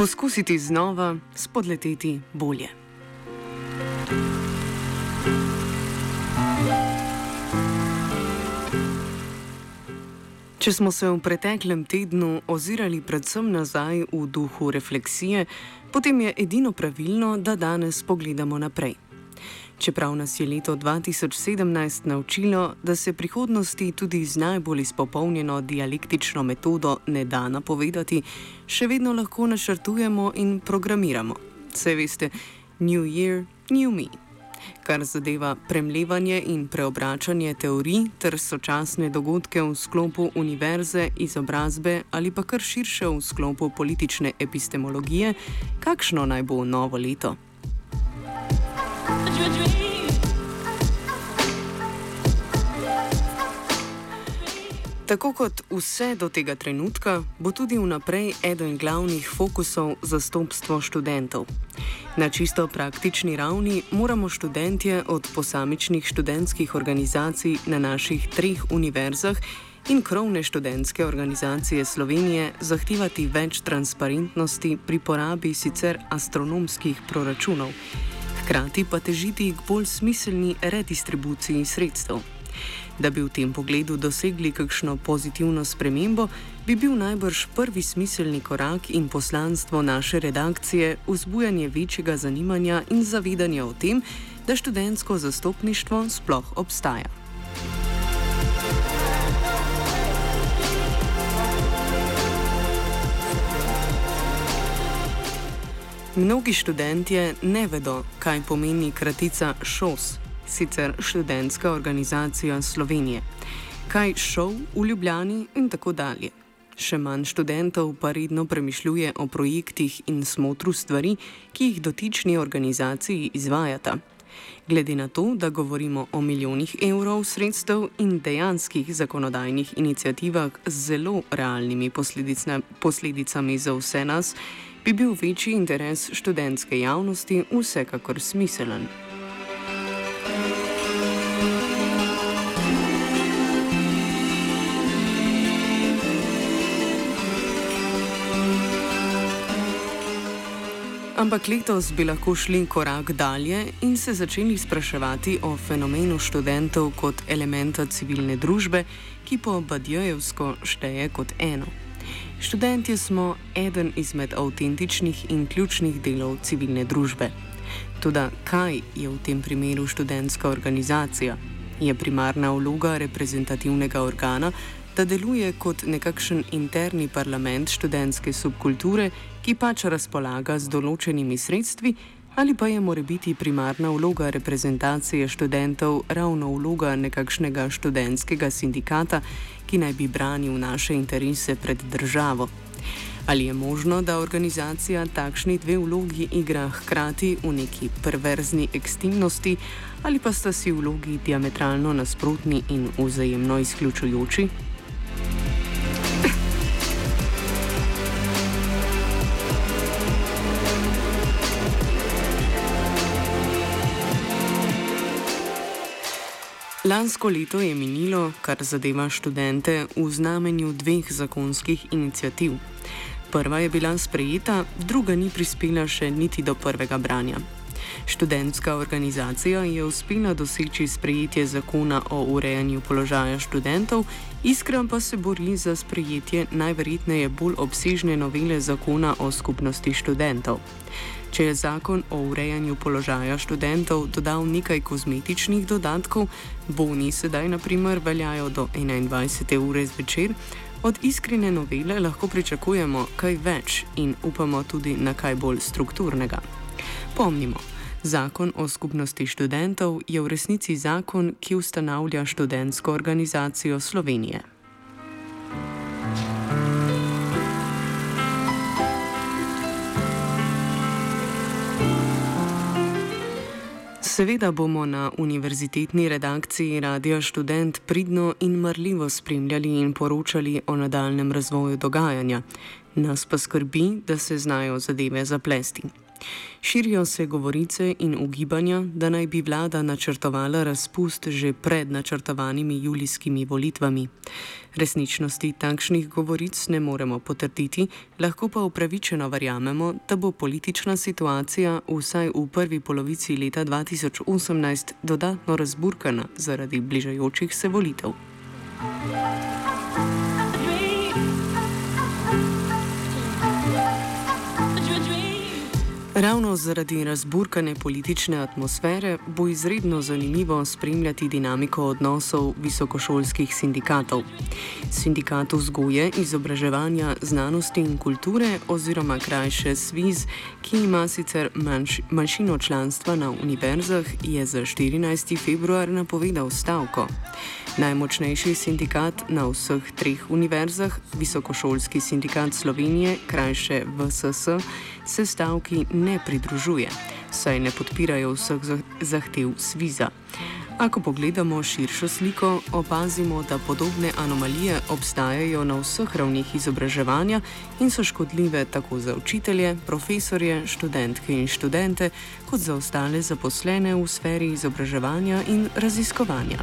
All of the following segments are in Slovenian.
Poskusiti znova, spodleteti bolje. Če smo se v preteklem tednu ozirali predvsem nazaj v duhu refleksije, potem je edino pravilno, da danes pogledamo naprej. Čeprav nas je leto 2017 naučilo, da se prihodnosti tudi z najbolj izpopolnjeno dialektično metodo ne da napovedati, še vedno lahko načrtujemo in programiramo. Vse veste, New Year, New Me kar zadeva premljevanje in preobračanje teorij ter sočasne dogodke v sklopu univerze, izobrazbe ali pa kar širše v sklopu politične epistemologije, kakšno naj bo novo leto. Tako kot vse do tega trenutka, bo tudi vnaprej eden glavnih fokusov zastopstvo študentov. Na čisto praktični ravni moramo študentje od posamičnih študentskih organizacij na naših treh univerzah in krovne študentske organizacije Slovenije zahtevati več transparentnosti pri porabi sicer astronomskih proračunov, hkrati pa težiti k bolj smiselni redistribuciji sredstev. Da bi v tem pogledu dosegli kakšno pozitivno spremembo, bi bil najbrž prvi smiselni korak in poslanstvo naše redakcije vzbujanje večjega zanimanja in zavedanja o tem, da študentsko zastopništvo sploh obstaja. Mnogi študentje ne vedo, kaj pomeni kratica ŠOS, sicer študentska organizacija Slovenije. Kaj šov v Ljubljani in tako dalje. Še manj študentov pa redno premišljuje o projektih in smotru stvari, ki jih dotični organizaciji izvajata. Glede na to, da govorimo o milijonih evrov sredstev in dejanskih zakonodajnih inicijativah z zelo realnimi posledicami za vse nas, bi bil večji interes študentske javnosti vsekakor smiselen. Ampak letos bi lahko šli korak dalje in se začeli spraševati o fenomenu študentov kot elementa civilne družbe, ki po Badjojevsko šteje kot eno. Študentje smo eden izmed avtentičnih in ključnih delov civilne družbe. Toda kaj je v tem primeru študentska organizacija? Je primarna vloga reprezentativnega organa, da deluje kot nekakšen interni parlament študentske subkulture, ki pač razpolaga z določenimi sredstvi, ali pa je mora biti primarna vloga reprezentacije študentov ravno vloga nekakšnega študentskega sindikata, ki naj bi branil naše interese pred državo. Ali je možno, da organizacija takšni dve vlogi igra hkrati v neki perverzni ekstremnosti, ali pa sta si vlogi diametralno nasprotni in vzajemno izključujoči? Lansko leto je minilo, kar zadeva študente, v znamenju dveh zakonskih inicijativ. Prva je bila sprejeta, druga ni prispela še niti do prvega branja. Študentska organizacija je uspela doseči sprejetje zakona o urejanju položaja študentov, iskra pa se bori za sprejetje najverjetneje bolj obsežne novele zakona o skupnosti študentov. Če je zakon o urejanju položaja študentov dodal nekaj kozmetičnih dodatkov, boni sedaj naprimer veljajo do 21. ure zvečer, od iskrene novele lahko pričakujemo kaj več in upamo tudi na kaj bolj strukturnega. Pomnimo, Zakon o skupnosti študentov je v resnici zakon, ki ustanavlja študentsko organizacijo Slovenije. Seveda bomo na univerzitetni redakciji Radio Student pridno in marljivo spremljali in poročali o nadaljem razvoju dogajanja. Nas pa skrbi, da se znajo zadeve zaplesti. Širijo se govorice in ugibanja, da naj bi vlada načrtovala razpust že pred načrtovanimi julijskimi volitvami. Resničnosti takšnih govoric ne moremo potrditi, lahko pa upravičeno verjamemo, da bo politična situacija vsaj v prvi polovici leta 2018 dodatno razburkana zaradi bližajočih se volitev. Ravno zaradi razburkane politične atmosfere bo izredno zanimivo spremljati dinamiko odnosov visokošolskih sindikatov. Sindikat vzgoje, izobraževanja, znanosti in kulture, oziroma krajše SWIZ, ki ima sicer manjš, manjšino članstva na univerzah, je za 14. februar napovedal stavko. Najmočnejši sindikat na vseh treh univerzah, Visokošolski sindikat Slovenije, krajše VSS, se stavki ne pridružuje, saj ne podpirajo vseh zahtev Sviza. Ako pogledamo širšo sliko, opazimo, da podobne anomalije obstajajo na vseh ravnih izobraževanja in so škodljive tako za učitelje, profesorje, študentke in študente, kot za ostale zaposlene v sferi izobraževanja in raziskovanja.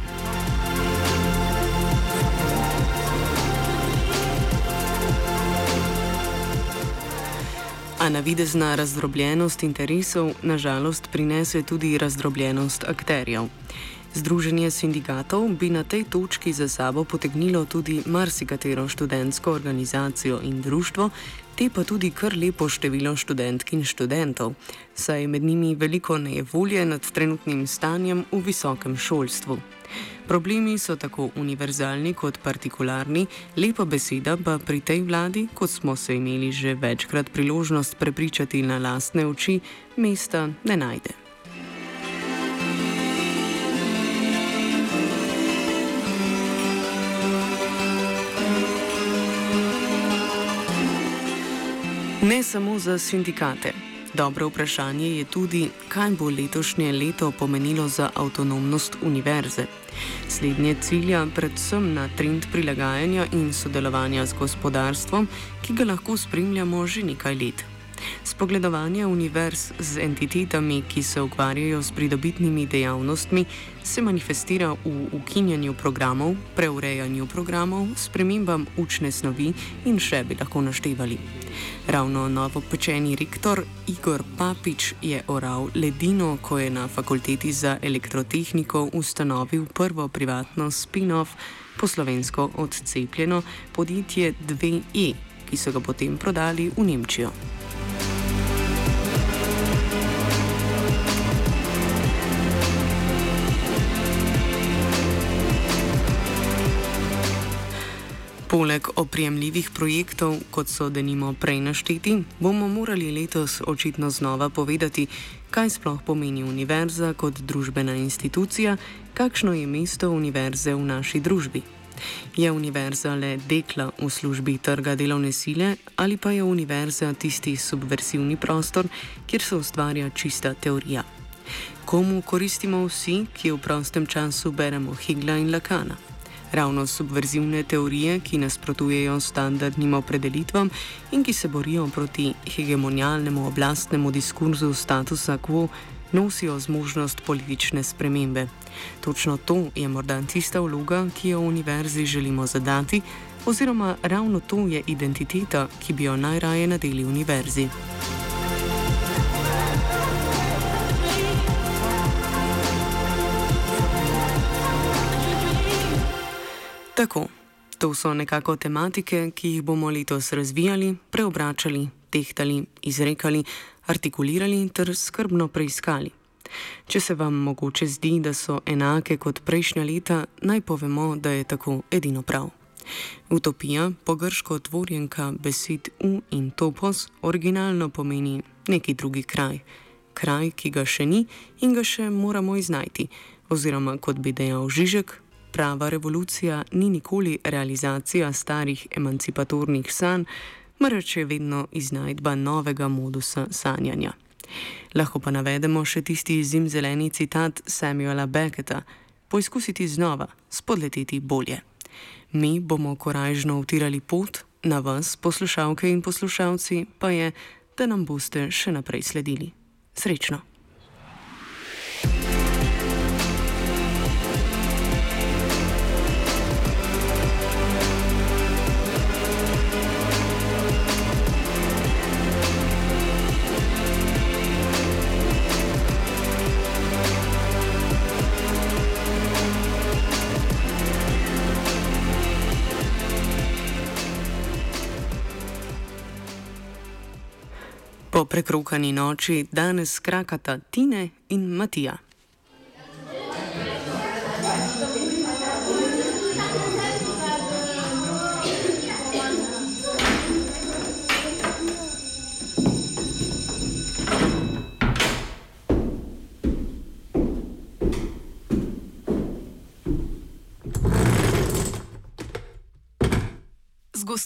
A navidezna razdrobljenost interesov nažalost prinese tudi razdrobljenost akterjev. Združenje sindikatov bi na tej točki za sabo potegnilo tudi marsikatero študentsko organizacijo in društvo, te pa tudi kar lepo število študentk in študentov, saj je med njimi veliko nejevolje nad trenutnim stanjem v visokem šolstvu. Problemi so tako univerzalni kot partikularni, lepa beseda pa pri tej vladi, kot smo se imeli že večkrat priložnost prepričati na lastne oči, mesta ne najde. Ne samo za sindikate. Dobro vprašanje je tudi, kaj bo letošnje leto pomenilo za avtonomnost univerze. Slednje cilja predvsem na trend prilagajanja in sodelovanja z gospodarstvom, ki ga lahko spremljamo že nekaj let. Spogledovanje univerz z entitetami, ki se ukvarjajo s pridobitnimi dejavnostmi, se manifestira v ukinjanju programov, preurejanju programov, spremembam učne snovi in še bi lahko naštevali. Ravno novo pečeni rektor Igor Papič je oral ledino, ko je na fakulteti za elektrotehniko ustanovil prvo privatno spin-off, poslovensko odcepljeno podjetje 2E, ki so ga potem prodali v Nemčijo. Poleg opremljivih projektov, kot so denimo prej našteti, bomo morali letos očitno znova povedati, kaj sploh pomeni univerza kot družbena institucija, kakšno je mesto univerze v naši družbi. Je univerza le dekla v službi trga delovne sile ali pa je univerza tisti subversivni prostor, kjer se ustvarja čista teorija? Komu koristimo vsi, ki v prostem času beremo Higla in Lakana? Ravno subverzivne teorije, ki nasprotujejo standardnim opredelitvam in ki se borijo proti hegemonialnemu oblastnemu diskurzu statusa quo, nosijo zmožnost politične spremembe. Točno to je morda tista vloga, ki jo univerzi želimo zadati, oziroma ravno to je identiteta, ki bi jo najraje nadeli univerzi. Tako, to so nekako tematike, ki jih bomo letos razvijali, preobračali, tehtali, izrekali, artikulirali ter skrbno preiskali. Če se vam mogoče zdi, da so enake kot prejšnja leta, naj povemo, da je tako edino prav. Utopija, pogrško tvorjenka besed U in topos, originalno pomeni neki drugi kraj. kraj, ki ga še ni in ga še moramo iznajti. Oziroma, kot bi dejal Žižek, prava revolucija ni nikoli realizacija starih emancipatornih sanj, marveč je vedno iznajdba novega modusa sanjanja. Lahko pa navedemo še tisti zimzeleni citat Samuela Becketa: Poizkusiti znova, spodleteti bolje. Mi bomo korajžno utirali pot, na vas, poslušalke in poslušalci, pa je, da nam boste še naprej sledili. Srečno! Po prekrokani noči danes krakata Tine in Matija.